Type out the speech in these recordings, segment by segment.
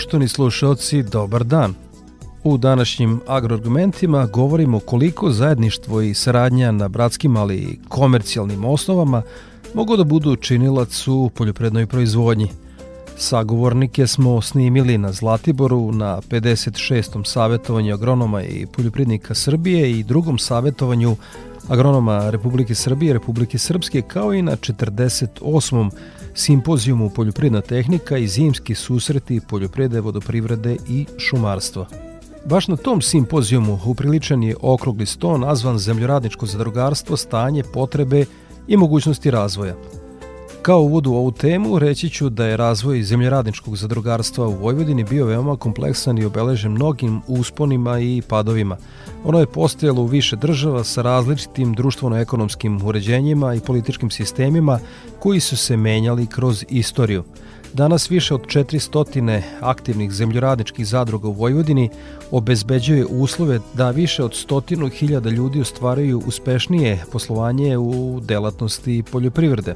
Poštovani slušalci, dobar dan. U današnjim agroargumentima govorimo koliko zajedništvo i saradnja na bratskim, ali i komercijalnim osnovama mogu da budu činilac u poljoprednoj proizvodnji. Sagovornike smo snimili na Zlatiboru na 56. savjetovanju agronoma i poljoprednika Srbije i drugom savjetovanju agronoma Republike Srbije, Republike Srpske, kao i na 48 simpozijumu Poljoprivredna tehnika i zimski susreti poljoprivrede, vodoprivrede i šumarstva. Baš na tom simpozijumu upriličan je okrugli sto nazvan Zemljoradničko zadrugarstvo, stanje, potrebe i mogućnosti razvoja. Kao uvod u ovu temu reći ću da je razvoj zemljoradničkog zadrugarstva u Vojvodini bio veoma kompleksan i obeležen mnogim usponima i padovima. Ono je postojalo u više država sa različitim društveno-ekonomskim uređenjima i političkim sistemima koji su se menjali kroz istoriju. Danas više od 400 aktivnih zemljoradničkih zadruga u Vojvodini obezbeđuje uslove da više od stotinu hiljada ljudi ostvaraju uspešnije poslovanje u delatnosti poljoprivrede.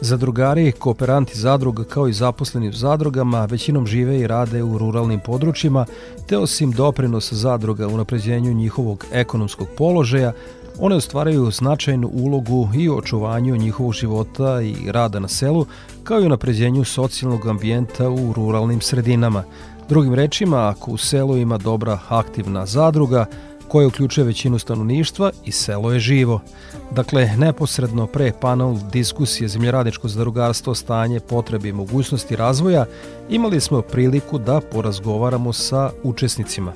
Zadrugari, kooperanti zadruga kao i zaposleni u zadrugama većinom žive i rade u ruralnim područjima, te osim doprinosa zadruga u napređenju njihovog ekonomskog položaja, one ostvaraju značajnu ulogu i u očuvanju njihovog života i rada na selu, kao i u napređenju socijalnog ambijenta u ruralnim sredinama. Drugim rečima, ako u selu ima dobra aktivna zadruga, koja uključuje većinu stanovništva i selo je živo. Dakle, neposredno pre panel diskusije Zemljoradničko zadrugarstvo, stanje, potrebe i mogućnosti razvoja, imali smo priliku da porazgovaramo sa učesnicima.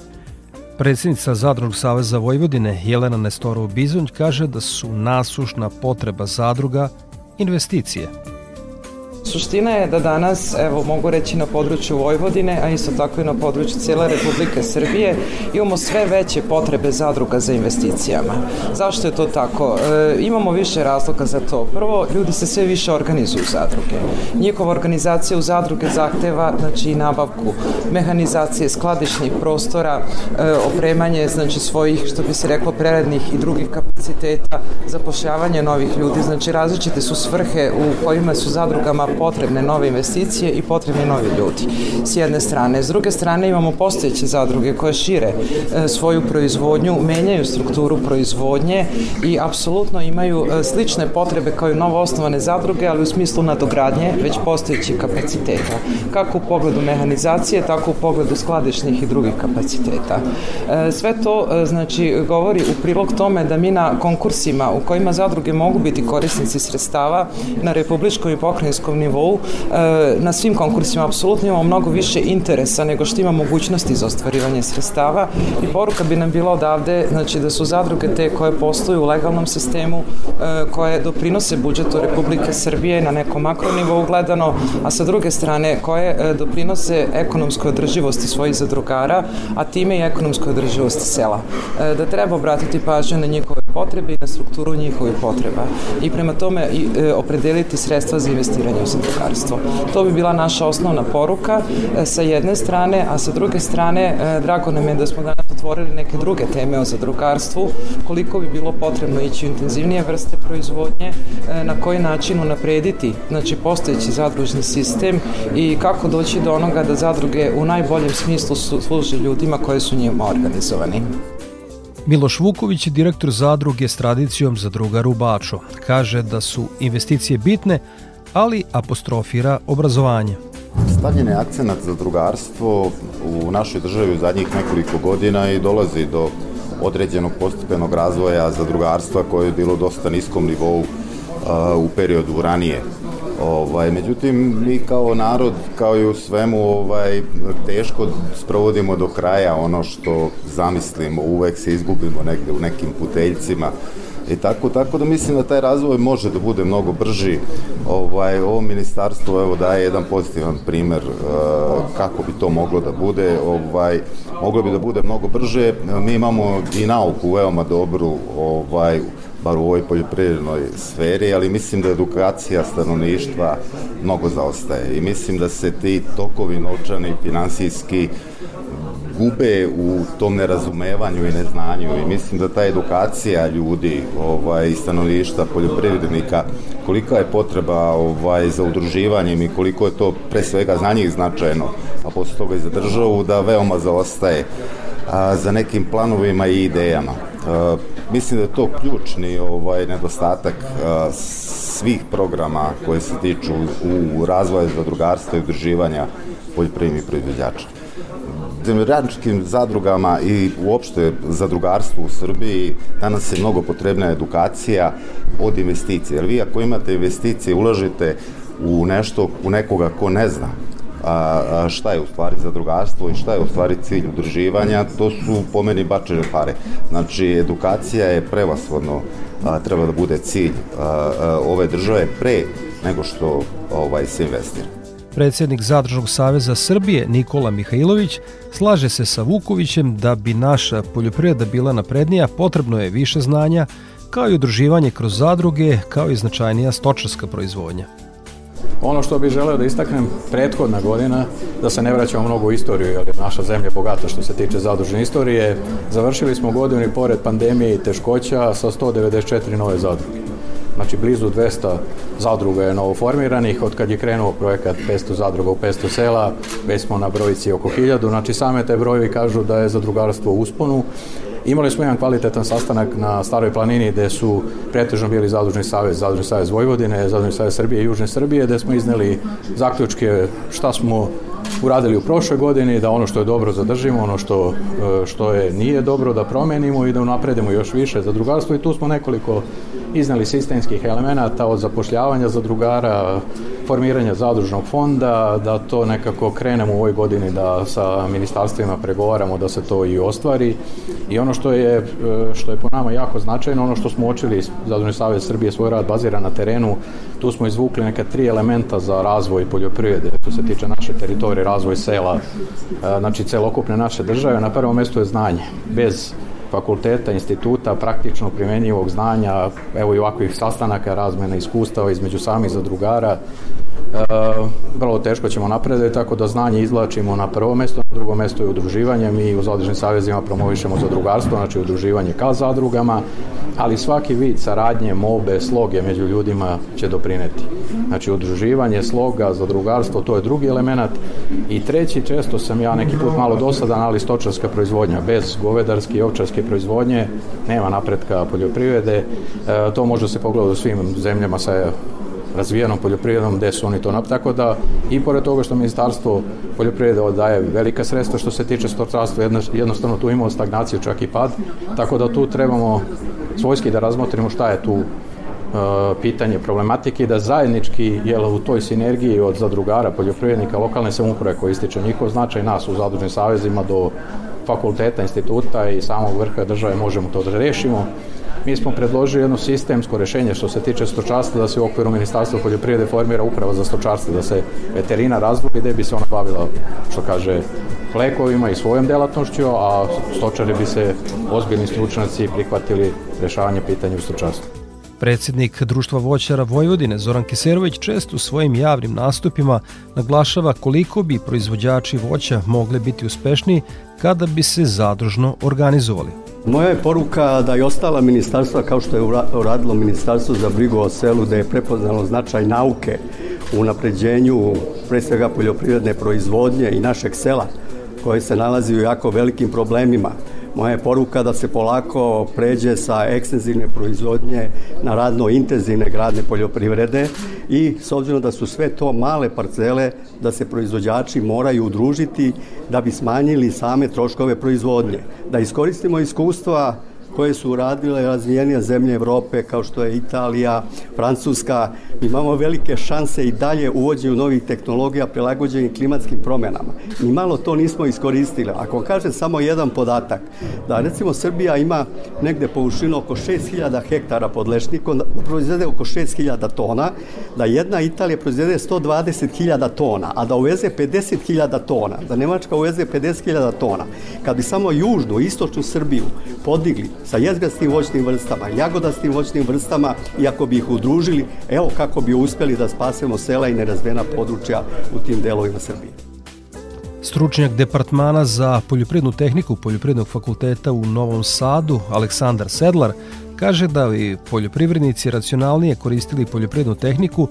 Predsjednica Zadružnog saveza Vojvodine Jelena Nestorov Bizonj kaže da su nasušna potreba zadruga investicije – Suština je da danas, evo mogu reći na području Vojvodine, a isto tako i na području cijele Republike Srbije, imamo sve veće potrebe zadruga za investicijama. Zašto je to tako? E, imamo više razloga za to. Prvo, ljudi se sve više organizuju zadruge. Njihova organizacija u zadruge zahteva znači, i nabavku mehanizacije, skladišnih prostora, e, opremanje znači, svojih, što bi se reklo, prerednih i drugih kapaciteta, zapošljavanje novih ljudi. Znači, različite su svrhe u kojima su zadrugama potrebne nove investicije i potrebni novi ljudi. S jedne strane. S druge strane imamo postojeće zadruge koje šire e, svoju proizvodnju, menjaju strukturu proizvodnje i apsolutno imaju e, slične potrebe kao i novo osnovane zadruge, ali u smislu nadogradnje već postojećih kapaciteta. Kako u pogledu mehanizacije, tako u pogledu skladišnih i drugih kapaciteta. E, sve to znači govori u prilog tome da mi na konkursima u kojima zadruge mogu biti korisnici sredstava na republičkom i pokrajinskom nivou e, na svim konkursima apsolutno imamo mnogo više interesa nego što ima mogućnosti za ostvarivanje sredstava i poruka bi nam bila odavde znači da su zadruge te koje posluju u legalnom sistemu e, koje doprinose budžetu Republike Srbije na nekom makronivou gledano, a sa druge strane koje e, doprinose ekonomskoj održivosti svojih zadrugara, a time i ekonomskoj održivosti sela. Da treba obratiti pažnju na njihove potrebe i na strukturu njihovih potreba i prema tome i, opredeliti sredstva za investiranje u zadrugarstvo. To bi bila naša osnovna poruka e, sa jedne strane, a sa druge strane e, drago nam je da smo danas otvorili neke druge teme o zadrugarstvu, koliko bi bilo potrebno ići u intenzivnije vrste proizvodnje, e, na koji način unaprediti znači postojeći zadružni sistem i kako doći do onoga da zadruge u najboljem smislu služe ljudima koje su njima organizovani. Miloš Vuković direktor zadruge s tradicijom za druga Rubačo. Kaže da su investicije bitne, ali apostrofira obrazovanje. Stavljen je akcenat za drugarstvo u našoj državi u zadnjih nekoliko godina i dolazi do određenog postepenog razvoja za drugarstva koje je bilo dosta niskom nivou u periodu ranije. Ovaj, međutim, mi kao narod, kao i u svemu, ovaj, teško sprovodimo do kraja ono što zamislimo, uvek se izgubimo negde u nekim puteljcima i tako, tako da mislim da taj razvoj može da bude mnogo brži. Ovaj, ovo ministarstvo evo daje jedan pozitivan primer uh, kako bi to moglo da bude. Ovaj, moglo bi da bude mnogo brže. Mi imamo i nauku veoma dobru ovaj, bar u ovoj poljoprivrednoj sferi, ali mislim da edukacija stanovništva mnogo zaostaje i mislim da se ti tokovi novčani, finansijski gube u tom nerazumevanju i neznanju i mislim da ta edukacija ljudi ovaj, stanovništva, poljoprivrednika, kolika je potreba ovaj, za udruživanjem i koliko je to pre svega za njih značajno, a posle toga i za državu, da veoma zaostaje a, za nekim planovima i idejama. A, mislim da je to ključni ovaj nedostatak svih programa koje se tiču u razvoju zadrugarstva i udruživanja poljoprivrednih proizvođača zemljoradničkim zadrugama i uopšte zadrugarstvu u Srbiji danas je mnogo potrebna edukacija od investicije. Jer vi ako imate investicije, ulažete u nešto, u nekoga ko ne zna a, šta je u stvari zadrugarstvo i šta je u stvari cilj udruživanja, to su po meni bačene pare. Znači, edukacija je prevasvodno a, treba da bude cilj a, a, ove države pre nego što ovaj se investira. Predsjednik Zadružnog saveza Srbije Nikola Mihajlović slaže se sa Vukovićem da bi naša poljoprivreda bila naprednija, potrebno je više znanja, kao i udruživanje kroz zadruge, kao i značajnija stočarska proizvodnja. Ono što bih želeo da istaknem prethodna godina, da se ne vraćamo mnogo u istoriju, jer je naša zemlja bogata što se tiče zadružne istorije. Završili smo godinu i pored pandemije i teškoća sa 194 nove zadruge. Znači, blizu 200 zadruga je novoformiranih, od kad je krenuo projekat 500 zadruga u 500 sela, već smo na brojici oko 1000, znači same te brojevi kažu da je zadrugarstvo u usponu Imali smo jedan kvalitetan sastanak na Staroj planini gde su pretežno bili Zadružni savez, Zadružni savez Vojvodine, Zadružni savez Srbije i Južne Srbije, gde smo izneli zaključke šta smo uradili u prošloj godini, da ono što je dobro zadržimo, ono što, što je nije dobro da promenimo i da unapredimo još više za drugarstvo. I tu smo nekoliko iznali sistemskih elemenata od zapošljavanja zadrugara, formiranja zadružnog fonda, da to nekako krenemo u ovoj godini da sa ministarstvima pregovaramo da se to i ostvari. I ono što je, što je po nama jako značajno, ono što smo očili, Zadružni savez Srbije svoj rad bazira na terenu, tu smo izvukli neka tri elementa za razvoj poljoprivrede, što se tiče naše teritorije, razvoj sela, znači celokupne naše države. Na prvom mestu je znanje. Bez fakulteta, instituta, praktično primenjivog znanja, evo i ovakvih sastanaka, razmena iskustava između samih zadrugara, e, vrlo teško ćemo napredati, tako da znanje izvlačimo na prvo mesto, drugo mesto je udruživanje, mi u zadružnim savezima promovišemo zadrugarstvo, znači udruživanje ka zadrugama, ali svaki vid saradnje, mobe, sloge među ljudima će doprineti. Znači udruživanje, sloga, zadrugarstvo, to je drugi element. I treći, često sam ja neki put malo dosadan, ali stočarska proizvodnja, bez govedarske i ovčarske proizvodnje nema napretka poljoprivrede, e, to može se pogledati u svim zemljama sa razvijenom poljoprivredom gde su oni to nap... Tako da i pored toga što ministarstvo poljoprivrede daje velika sredstva što se tiče stočarstva, jednostavno tu imamo stagnaciju čak i pad, tako da tu trebamo svojski da razmotrimo šta je tu pitanje problematike da zajednički jel, u toj sinergiji od zadrugara, poljoprivrednika, lokalne samouprave koji ističe njihov značaj nas u zadružnim savezima do fakulteta, instituta i samog vrha države možemo to da rešimo. Mi smo predložili jedno sistemsko rešenje što se tiče stočarstva da se u okviru Ministarstva poljoprivrede formira uprava za stočarstvo, da se veterina razvoji gde bi se ona bavila, što kaže, lekovima i svojom delatnošću, a stočari bi se ozbiljni stručnjaci prihvatili rešavanje pitanja u stočarstvu. Predsjednik Društva voćara Vojvodine Zoran Kiserović često u svojim javnim nastupima naglašava koliko bi proizvođači voća mogli biti uspešniji kada bi se zadružno organizovali. Moja je poruka da i ostala ministarstva, kao što je uradilo Ministarstvo za brigu o selu, da je prepoznalo značaj nauke u napređenju pre svega poljoprivredne proizvodnje i našeg sela, koje se nalazi u jako velikim problemima Moja poruka da se polako pređe sa ekstenzivne proizvodnje na radno intenzivne gradne poljoprivrede i s obzirom da su sve to male parcele, da se proizvođači moraju udružiti da bi smanjili same troškove proizvodnje. Da iskoristimo iskustva koje su uradile razvijenije zemlje Evrope kao što je Italija, Francuska. Mi imamo velike šanse i dalje uvođenju novih tehnologija prilagođenih klimatskim promenama. Ni malo to nismo iskoristili. Ako kažem samo jedan podatak, da recimo Srbija ima negde površinu oko 6000 hektara pod lešnikom, da proizvede oko 6000 tona, da jedna Italija proizvede 120.000 tona, a da uveze 50.000 tona, da Nemačka uveze 50.000 tona. Kad bi samo južnu, istočnu Srbiju podigli sa jezgastim voćnim vrstama, jagodastim voćnim vrstama i ako bi ih udružili, evo kako bi uspeli da spasemo sela i nerazvijena područja u tim delovima Srbije. Stručnjak Departmana za poljoprivrednu tehniku Poljoprivrednog fakulteta u Novom Sadu, Aleksandar Sedlar, kaže da bi poljoprivrednici racionalnije koristili poljoprivrednu tehniku,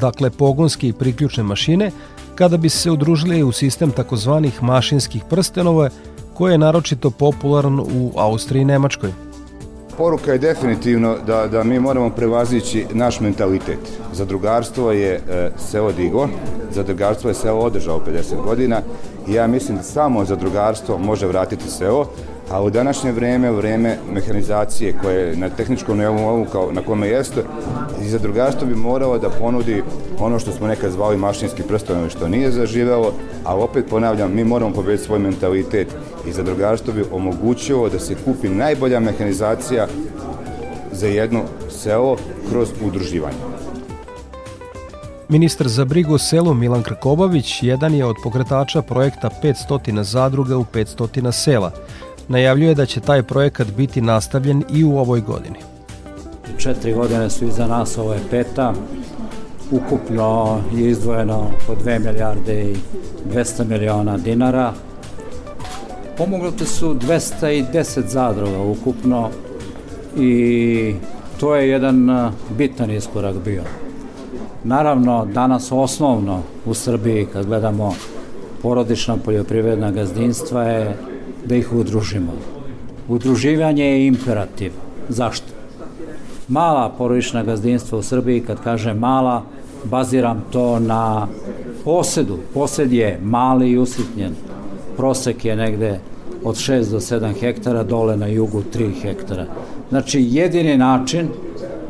dakle pogonske i priključne mašine, kada bi se udružili u sistem takozvanih mašinskih prstenova koji je naročito popularan u Austriji i Nemačkoj. Poruka je definitivno da, da mi moramo prevazići naš mentalitet. Zadrugarstvo je e, selo digo, zadrugarstvo je selo održao 50 godina i ja mislim da samo zadrugarstvo može vratiti selo, a u današnje vreme, u vreme mehanizacije koje je na tehničkom nivou kao na kome jeste, i zadrugarstvo bi moralo da ponudi ono što smo nekad zvali mašinski prstanovi što nije zaživelo, a opet ponavljam, mi moramo pobediti svoj mentalitet i zadrugarstvo bi omogućilo da se kupi najbolja mehanizacija za jedno selo kroz udruživanje. Ministar za brigu selu Milan Krkobavić jedan je od pokretača projekta 500 zadruga u 500 sela. Najavljuje da će taj projekat biti nastavljen i u ovoj godini. Četiri godine su iza nas, ovo je peta. Ukupno je izdvojeno oko 2 milijarde i 200 miliona dinara. Pomognute su 210 zadruga ukupno i to je jedan bitan iskorak bio. Naravno, danas osnovno u Srbiji, kad gledamo porodična poljoprivredna gazdinstva, je da ih udružimo. Udruživanje je imperativ. Zašto? Mala porodična gazdinstva u Srbiji, kad kažem mala, baziram to na posedu. Posed je mali i usitnjen. Prosek je negde od 6 do 7 hektara, dole na jugu 3 hektara. Znači, jedini način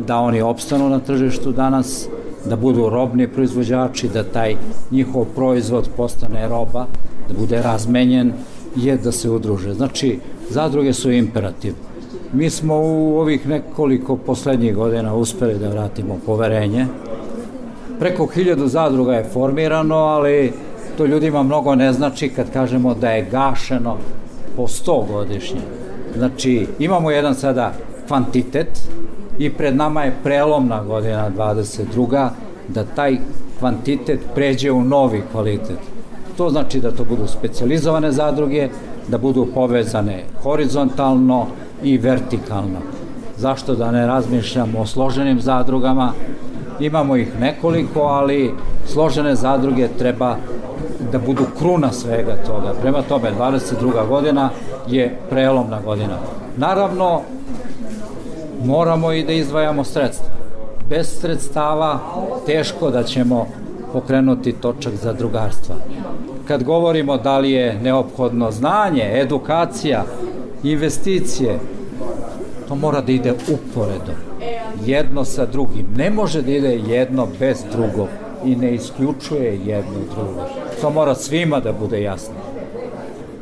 da oni opstanu na tržištu danas, da budu robni proizvođači, da taj njihov proizvod postane roba, da bude razmenjen, je da se udruže. Znači, zadruge su imperativ. Mi smo u ovih nekoliko poslednjih godina uspeli da vratimo poverenje. Preko hiljadu zadruga je formirano, ali to ljudima mnogo ne znači kad kažemo da je gašeno po 100 godišnje. Znači, imamo jedan sada kvantitet i pred nama je prelomna godina 22. da taj kvantitet pređe u novi kvalitet. To znači da to budu specializovane zadruge, da budu povezane horizontalno i vertikalno. Zašto da ne razmišljamo o složenim zadrugama? Imamo ih nekoliko, ali složene zadruge treba da budu kruna svega toga. Prema tome, 22. godina je prelomna godina. Naravno, moramo i da izdvajamo sredstva. Bez sredstava teško da ćemo pokrenuti točak za drugarstva. Kad govorimo da li je neophodno znanje, edukacija, investicije, to mora da ide uporedo. Jedno sa drugim. Ne može da ide jedno bez drugog i ne isključuje jedno drugo. To mora svima da bude jasno.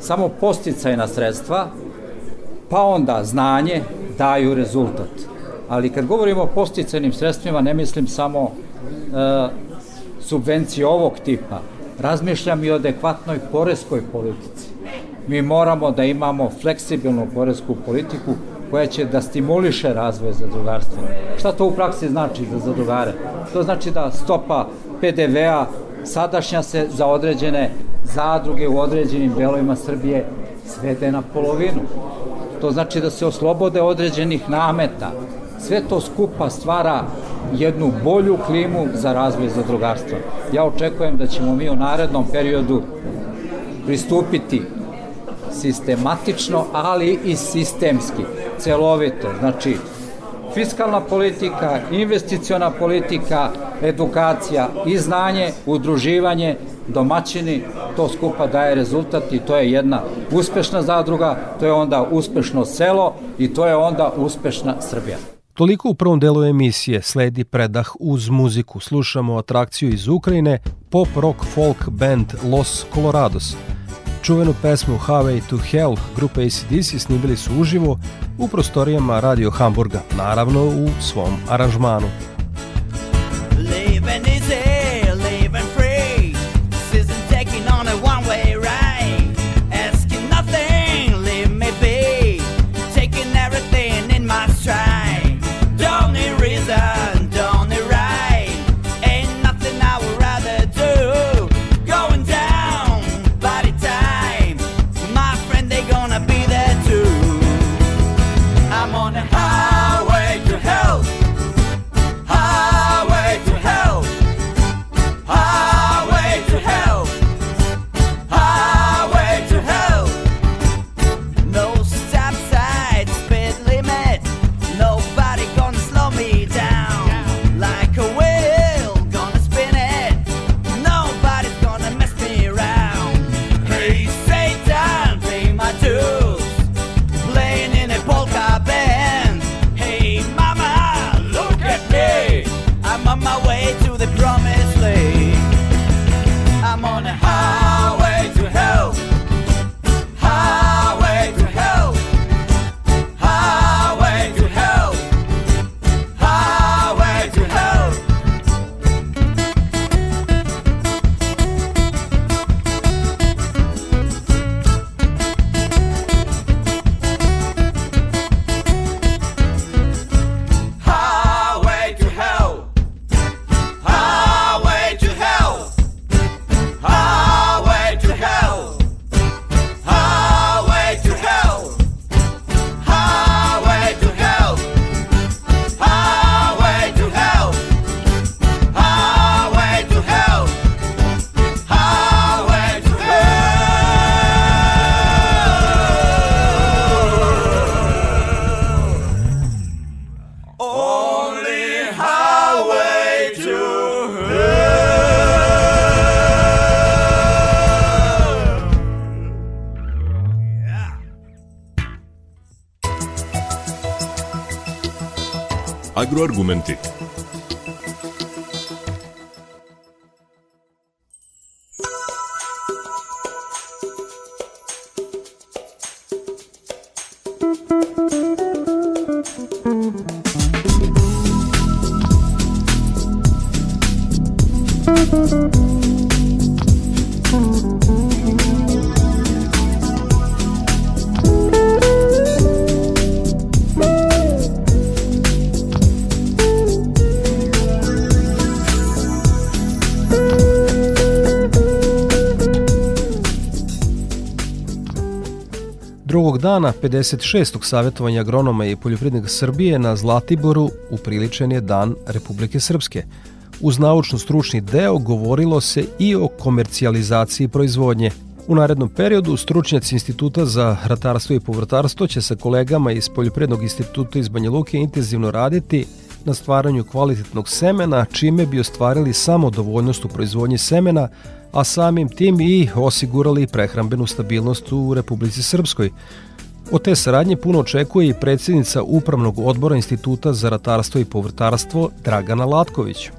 Samo posticajna sredstva, pa onda znanje daju rezultat. Ali kad govorimo o posticajnim sredstvima, ne mislim samo e, subvencije ovog tipa, razmišljam i o adekvatnoj poreskoj politici. Mi moramo da imamo fleksibilnu poresku politiku koja će da stimuliše razvoj zadrugarstva. Šta to u praksi znači za zadrugare? To znači da stopa PDV-a sadašnja se za određene zadruge u određenim delovima Srbije svede na polovinu. To znači da se oslobode određenih nameta. Sve to skupa stvara jednu bolju klimu za razvoj zadrugarstva. Ja očekujem da ćemo mi u narednom periodu pristupiti sistematično, ali i sistemski, celovito. Znači, fiskalna politika, investiciona politika, edukacija i znanje, udruživanje, domaćini, to skupa daje rezultat i to je jedna uspešna zadruga, to je onda uspešno selo i to je onda uspešna Srbija. Toliko u prvom delu emisije sledi predah uz muziku. Slušamo atrakciju iz Ukrajine, pop rock folk band Los Colorados. Čuvenu pesmu Highway to Hell grupe ACDC snimili su uživo u prostorijama Radio Hamburga, naravno u svom aranžmanu. Agroargumenti. Dana 56. savjetovanja agronoma i poljoprivrednika Srbije na Zlatiboru upriličen je Dan Republike Srpske. Uz naučno-stručni deo govorilo se i o komercijalizaciji proizvodnje. U narednom periodu stručnjaci Instituta za ratarstvo i povrtarstvo će sa kolegama iz Poljoprednog instituta iz Banja Luke intenzivno raditi na stvaranju kvalitetnog semena, čime bi ostvarili samo dovoljnost u proizvodnji semena, a samim tim i osigurali prehrambenu stabilnost u Republici Srpskoj. Od te saradnje puno očekuje i predsjednica Upravnog odbora Instituta za ratarstvo i povrtarstvo Dragana Latković.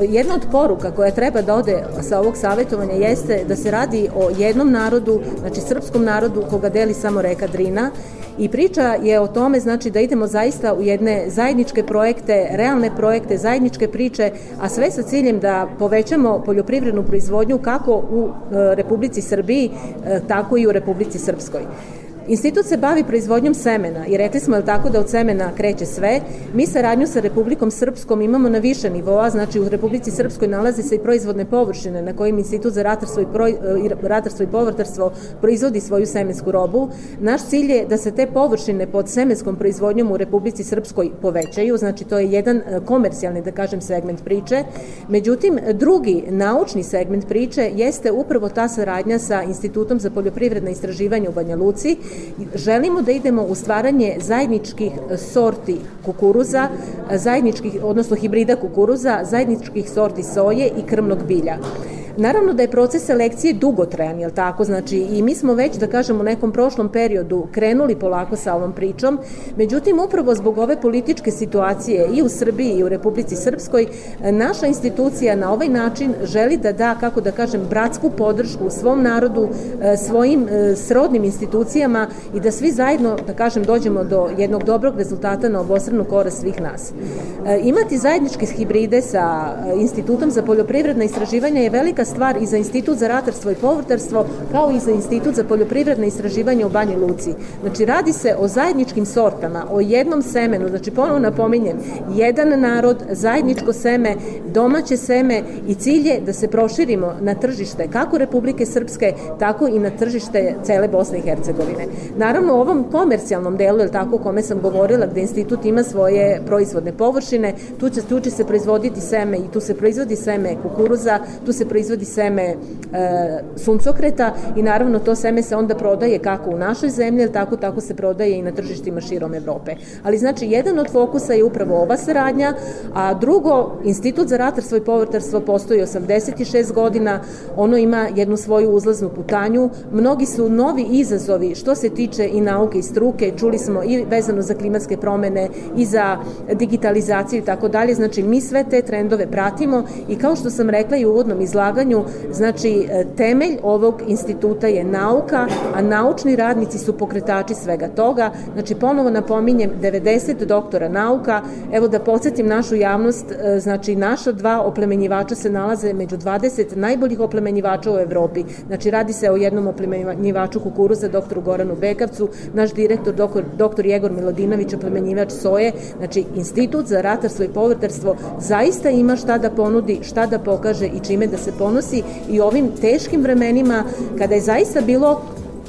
Jedna od poruka koja treba da ode sa ovog savjetovanja jeste da se radi o jednom narodu, znači srpskom narodu koga deli samo reka Drina i priča je o tome znači da idemo zaista u jedne zajedničke projekte, realne projekte, zajedničke priče, a sve sa ciljem da povećamo poljoprivrednu proizvodnju kako u e, Republici Srbiji, e, tako i u Republici Srpskoj. Institut se bavi proizvodnjom semena i rekli smo je tako da od semena kreće sve. Mi saradnju sa Republikom Srpskom imamo na više nivoa, znači u Republici Srpskoj nalazi se i proizvodne površine na kojim Institut za ratarstvo i, proj, i ratarstvo i povrtarstvo proizvodi svoju semensku robu. Naš cilj je da se te površine pod semenskom proizvodnjom u Republici Srpskoj povećaju, znači to je jedan e, komercijalni, da kažem, segment priče. Međutim, drugi naučni segment priče jeste upravo ta saradnja sa Institutom za poljoprivredne istraživanje u Banja Luci. Želimo da idemo u stvaranje zajedničkih sorti kukuruza, zajedničkih, odnosno hibrida kukuruza, zajedničkih sorti soje i krmnog bilja. Naravno da je proces selekcije dugotrajan, jel tako? Znači i mi smo već, da kažemo, u nekom prošlom periodu krenuli polako sa ovom pričom, međutim upravo zbog ove političke situacije i u Srbiji i u Republici Srpskoj, naša institucija na ovaj način želi da da, kako da kažem, bratsku podršku svom narodu, e, svojim e, srodnim institucijama i da svi zajedno, da kažem, dođemo do jednog dobrog rezultata na obostranu korast svih nas. E, imati zajedničke hibride sa Institutom za poljoprivredna istraživanja je velika velika stvar i za Institut za ratarstvo i povrtarstvo, kao i za Institut za poljoprivredne istraživanje u Banji Luci. Znači, radi se o zajedničkim sortama, o jednom semenu, znači ponovo napominjem, jedan narod, zajedničko seme, domaće seme i cilj je da se proširimo na tržište kako Republike Srpske, tako i na tržište cele Bosne i Hercegovine. Naravno, u ovom komercijalnom delu, je tako, o kome sam govorila, gde institut ima svoje proizvodne površine, tu će, tu će se proizvoditi seme i tu se proizvodi seme kukuruza, tu se proizvodi proizvodi seme e, suncokreta i naravno to seme se onda prodaje kako u našoj zemlji, tako tako se prodaje i na tržištima širom Evrope. Ali znači jedan od fokusa je upravo ova saradnja, a drugo, Institut za ratarstvo i povrtarstvo postoji 86 godina, ono ima jednu svoju uzlaznu putanju, mnogi su novi izazovi što se tiče i nauke i struke, čuli smo i vezano za klimatske promene i za digitalizaciju i tako dalje, znači mi sve te trendove pratimo i kao što sam rekla i u uvodnom izlaganju, izlaganju, znači e, temelj ovog instituta je nauka, a naučni radnici su pokretači svega toga. Znači ponovo napominjem 90 doktora nauka. Evo da podsjetim našu javnost, e, znači naša dva oplemenjivača se nalaze među 20 najboljih oplemenjivača u Evropi. Znači radi se o jednom oplemenjivaču kukuruza, doktoru Goranu Bekavcu, naš direktor, doktor, doktor Jegor Milodinović, oplemenjivač soje. Znači Institut za ratarstvo i povrtarstvo zaista ima šta da ponudi, šta da pokaže i čime da se ponosi i ovim teškim vremenima kada je zaista bilo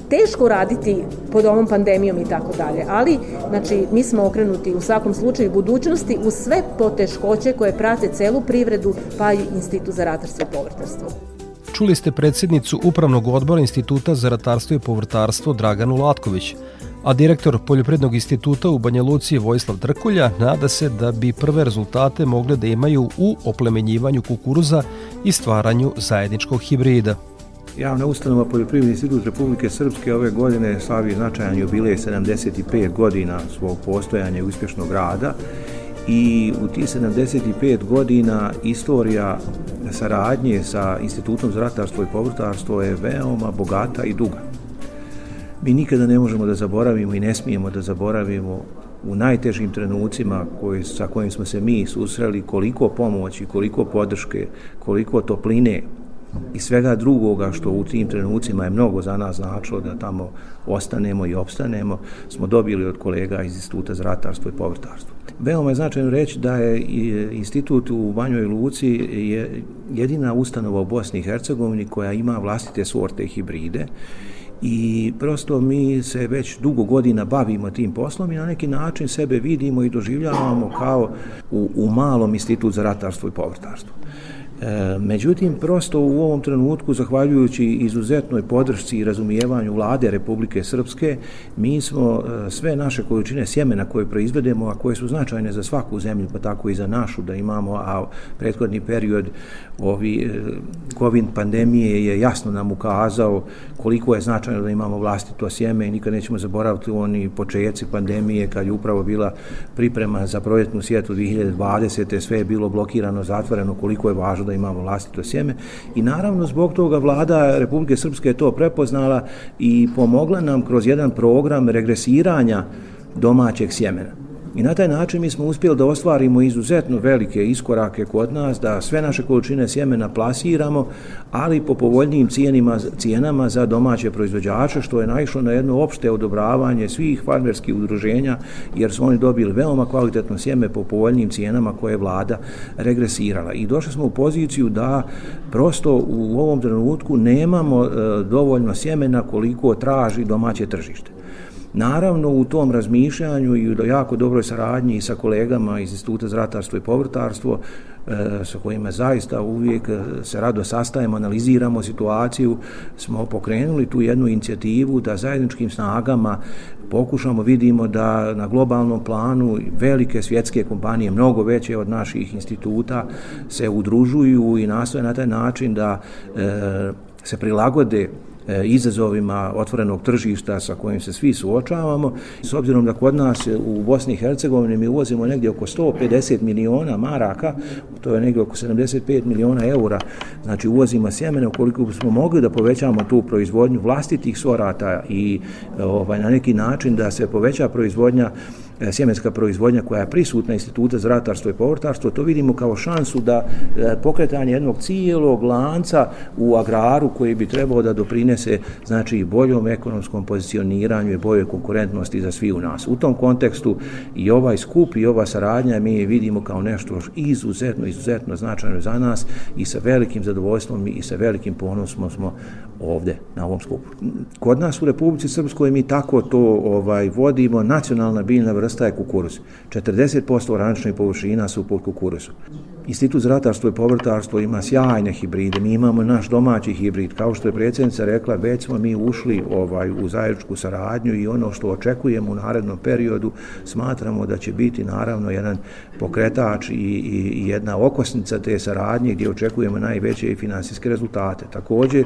teško raditi pod ovom pandemijom i tako dalje. Ali, znači, mi smo okrenuti u svakom slučaju budućnosti u sve poteškoće koje prate celu privredu, pa i Institut za ratarstvo i povrtarstvo. Čuli ste predsjednicu Upravnog odbora Instituta za ratarstvo i povrtarstvo Draganu Latković, a direktor Poljoprednog instituta u Banja Luci Vojislav Trkulja nada se da bi prve rezultate mogle da imaju u oplemenjivanju kukuruza i stvaranju zajedničkog hibrida. Javna ustanova Poljoprivredni institut Republike Srpske ove godine slavi značajan jubilej 75 godina svog postojanja i uspješnog rada i u tih 75 godina istorija saradnje sa Institutom za ratarstvo i povrtarstvo je veoma bogata i duga. Mi nikada ne možemo da zaboravimo i ne smijemo da zaboravimo u najtežim trenucima koji, sa kojim smo se mi susreli koliko pomoći, koliko podrške, koliko topline i svega drugoga što u tim trenucima je mnogo za nas značilo da tamo ostanemo i opstanemo, smo dobili od kolega iz Instituta za ratarstvo i povrtarstvo. Veoma je značajno reći da je institut u Banjoj Luci je jedina ustanova u Bosni i Hercegovini koja ima vlastite sorte i hibride i prosto mi se već dugo godina bavimo tim poslom i na neki način sebe vidimo i doživljavamo kao u, u malom institut za ratarstvo i povrtarstvo. E, međutim, prosto u ovom trenutku, zahvaljujući izuzetnoj podršci i razumijevanju vlade Republike Srpske, mi smo e, sve naše količine sjemena koje proizvedemo, a koje su značajne za svaku zemlju, pa tako i za našu, da imamo, a prethodni period ovi e, COVID pandemije je jasno nam ukazao koliko je značajno da imamo vlastito sjeme i nikad nećemo zaboraviti oni početci pandemije kad je upravo bila priprema za projektnu sjetu 2020. sve je bilo blokirano, zatvoreno, koliko je važno da imamo vlastito sjeme i naravno zbog toga vlada Republike Srpske je to prepoznala i pomogla nam kroz jedan program regresiranja domaćeg sjemena. I na taj način mi smo uspjeli da ostvarimo izuzetno velike iskorake kod nas, da sve naše količine sjemena plasiramo, ali po povoljnijim cijenima, cijenama za domaće proizvođače, što je naišlo na jedno opšte odobravanje svih farmerskih udruženja, jer su oni dobili veoma kvalitetno sjeme po povoljnijim cijenama koje je vlada regresirala. I došli smo u poziciju da prosto u ovom trenutku nemamo e, dovoljno sjemena koliko traži domaće tržište. Naravno, u tom razmišljanju i u jako dobroj saradnji sa kolegama iz Instituta za ratarstvo i povrtarstvo, e, sa kojima zaista uvijek e, se rado sastajemo, analiziramo situaciju, smo pokrenuli tu jednu inicijativu da zajedničkim snagama pokušamo, vidimo da na globalnom planu velike svjetske kompanije, mnogo veće od naših instituta, se udružuju i nastoje na taj način da e, se prilagode izazovima otvorenog tržišta sa kojim se svi suočavamo. S obzirom da kod nas u Bosni i Hercegovini mi uvozimo negdje oko 150 miliona maraka, to je negdje oko 75 miliona eura, znači uvozimo sjemene, ukoliko smo mogli da povećamo tu proizvodnju vlastitih sorata i ovaj, na neki način da se poveća proizvodnja E, sjemenska proizvodnja koja je prisutna instituta za ratarstvo i povrtarstvo, to vidimo kao šansu da e, pokretanje jednog cijelog lanca u agraru koji bi trebao da doprinese znači boljom ekonomskom pozicioniranju i boljoj konkurentnosti za svi u nas. U tom kontekstu i ovaj skup i ova saradnja mi vidimo kao nešto izuzetno, izuzetno značajno za nas i sa velikim zadovoljstvom i sa velikim ponosom smo ovde na ovom skupu. Kod nas u Republici Srpskoj mi tako to ovaj vodimo, nacionalna biljna vrsta je kukuruz. 40% orančnih površina su pod kukuruzu. Institut za ratarstvo i povrtarstvo ima sjajne hibride, mi imamo naš domaći hibrid, kao što je predsjednica rekla, već smo mi ušli ovaj u zajedničku saradnju i ono što očekujemo u narednom periodu, smatramo da će biti naravno jedan pokretač i, i, i jedna okosnica te saradnje gdje očekujemo najveće i finansijske rezultate. Također,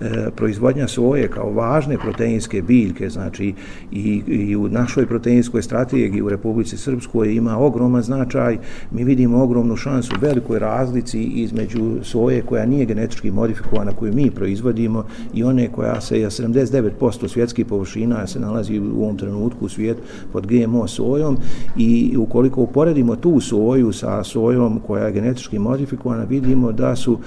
e, proizvodnja soje kao važne proteinske biljke, znači i, i u našoj proteinskoj strategiji u Republici Srpskoj ima ogroman značaj, mi vidimo ogromnu šansu velikoj razlici između soje koja nije genetički modifikovana, koju mi proizvodimo i one koja se, 79% svjetskih površina se nalazi u ovom trenutku u svijetu pod GMO sojom. I ukoliko uporedimo tu soju sa sojom koja je genetički modifikovana, vidimo da su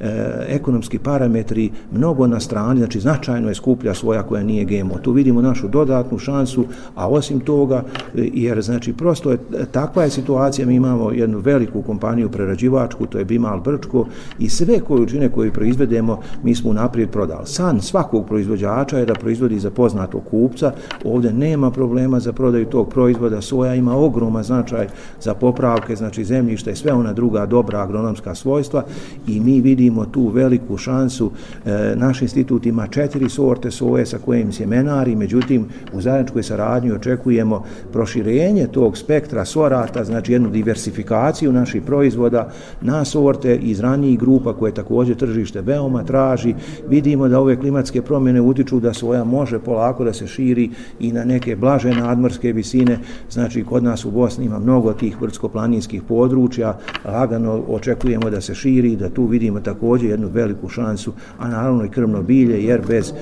e, ekonomski parametri mnogo na strani, znači značajno je skuplja svoja koja nije GMO. Tu vidimo našu dodatnu šansu, a osim toga, e, jer znači prosto je takva je situacija, mi imamo jednu veliku kompaniju prerađivačku, to je Bimal Brčko i sve količine koje proizvedemo mi smo naprijed prodali. San svakog proizvođača je da proizvodi za poznatog kupca, ovdje nema problema za prodaju tog proizvoda, soja ima ogroma značaj za popravke, znači zemljište i sve ona druga dobra agronomska svojstva i mi vidimo vidimo tu veliku šansu. E, naš institut ima četiri sorte soje sa kojim sjemenari, međutim u zajedničkoj saradnji očekujemo proširenje tog spektra sorata, znači jednu diversifikaciju naših proizvoda na sorte iz ranijih grupa koje također tržište veoma traži. Vidimo da ove klimatske promjene utiču da soja može polako da se širi i na neke blaže nadmorske visine, znači kod nas u Bosni ima mnogo tih vrtsko-planinskih područja, lagano očekujemo da se širi, da tu vidimo tako također jednu veliku šansu, a naravno i krvno bilje, jer bez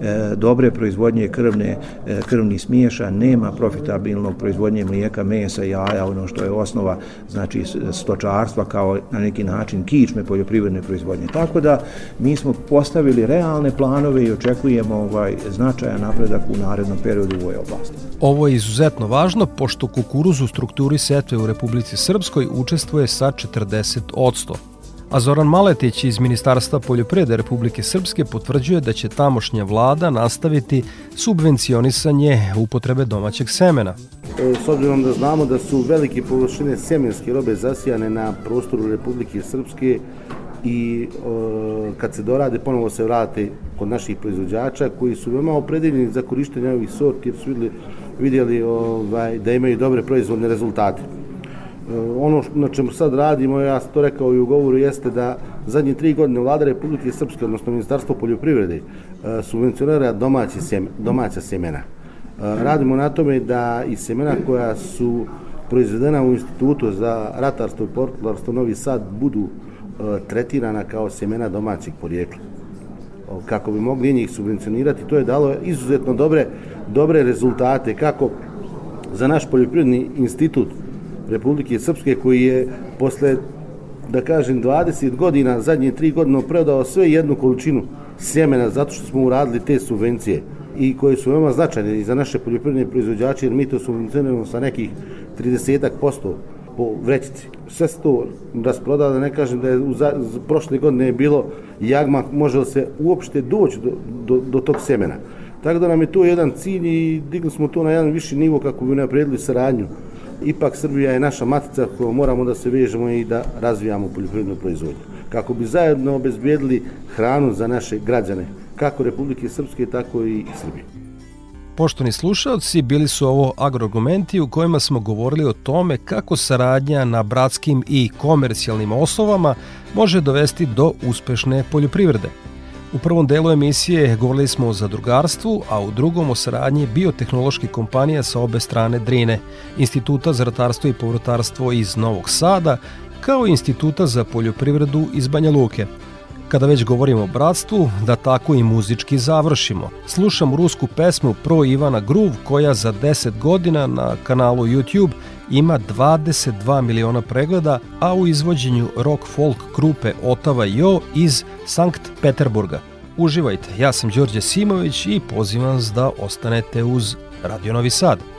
e, dobre proizvodnje krvne, e, krvni smiješa nema profitabilnog proizvodnje mlijeka, mesa, jaja, ono što je osnova znači stočarstva kao na neki način kičme poljoprivredne proizvodnje. Tako da mi smo postavili realne planove i očekujemo ovaj značajan napredak u narednom periodu u ovoj oblasti. Ovo je izuzetno važno pošto kukuruz u strukturi setve u Republici Srpskoj učestvuje sa 40 odsto a Zoran Maletić iz Ministarstva poljoprivrede Republike Srpske potvrđuje da će tamošnja vlada nastaviti subvencionisanje upotrebe domaćeg semena. E, s obzirom da znamo da su velike površine sjemenske robe zasijane na prostoru Republike Srpske i o, kad se dorade ponovo se vrate kod naših proizvođača koji su veoma opredeljeni za korištenje ovih sorti jer su vidjeli, vidjeli ovaj, da imaju dobre proizvodne rezultate. Eh, ono na čemu sad radimo, ja sam to rekao i u govoru, jeste da zadnje tri godine vlada Republike Srpske, odnosno Ministarstvo poljoprivrede, eh, subvencionira domaći sjem, domaća sjemena. Eh, radimo na tome da i semena koja su proizvedena u Institutu za ratarstvo i portlarstvo Novi Sad budu tretirana kao sjemena domaćeg porijekla kako bi mogli njih subvencionirati. To je dalo izuzetno dobre, dobre rezultate, kako za naš poljoprivredni institut Republike Srpske koji je posle da kažem 20 godina, zadnje tri godine predao sve jednu količinu sjemena zato što smo uradili te subvencije i koje su veoma značajne i za naše poljoprivredne proizvođače jer mi to subvencionujemo sa nekih 30 posto po vrećici. Sve se to rasproda, da ne kažem da je u za, prošle godine je bilo jagma, može li se uopšte doći do, do, do tog semena. Tako da nam je to jedan cilj i digli smo to na jedan viši nivo kako bi napredili saradnju. Ipak Srbija je naša matica koju moramo da se vežemo i da razvijamo poljoprivrednu proizvodnju. Kako bi zajedno obezbijedili hranu za naše građane, kako Republike Srpske, tako i Srbije. Poštovni slušalci, bili su ovo agroargumenti u kojima smo govorili o tome kako saradnja na bratskim i komercijalnim osnovama može dovesti do uspešne poljoprivrede. U prvom delu emisije govorili smo o zadrugarstvu, a u drugom o saradnji biotehnoloških kompanija sa obe strane Drine, Instituta za ratarstvo i povrotarstvo iz Novog Sada, kao i Instituta za poljoprivredu iz Banja Luke – Kada već govorimo o bratstvu, da tako i muzički završimo. Slušam rusku pesmu Pro Ivana Gruv koja za 10 godina na kanalu YouTube ima 22 miliona pregleda, a u izvođenju rock folk grupe Otava Jo iz Sankt Peterburga. Uživajte, ja sam Đorđe Simović i pozivam vas da ostanete uz Radio Novi Sad.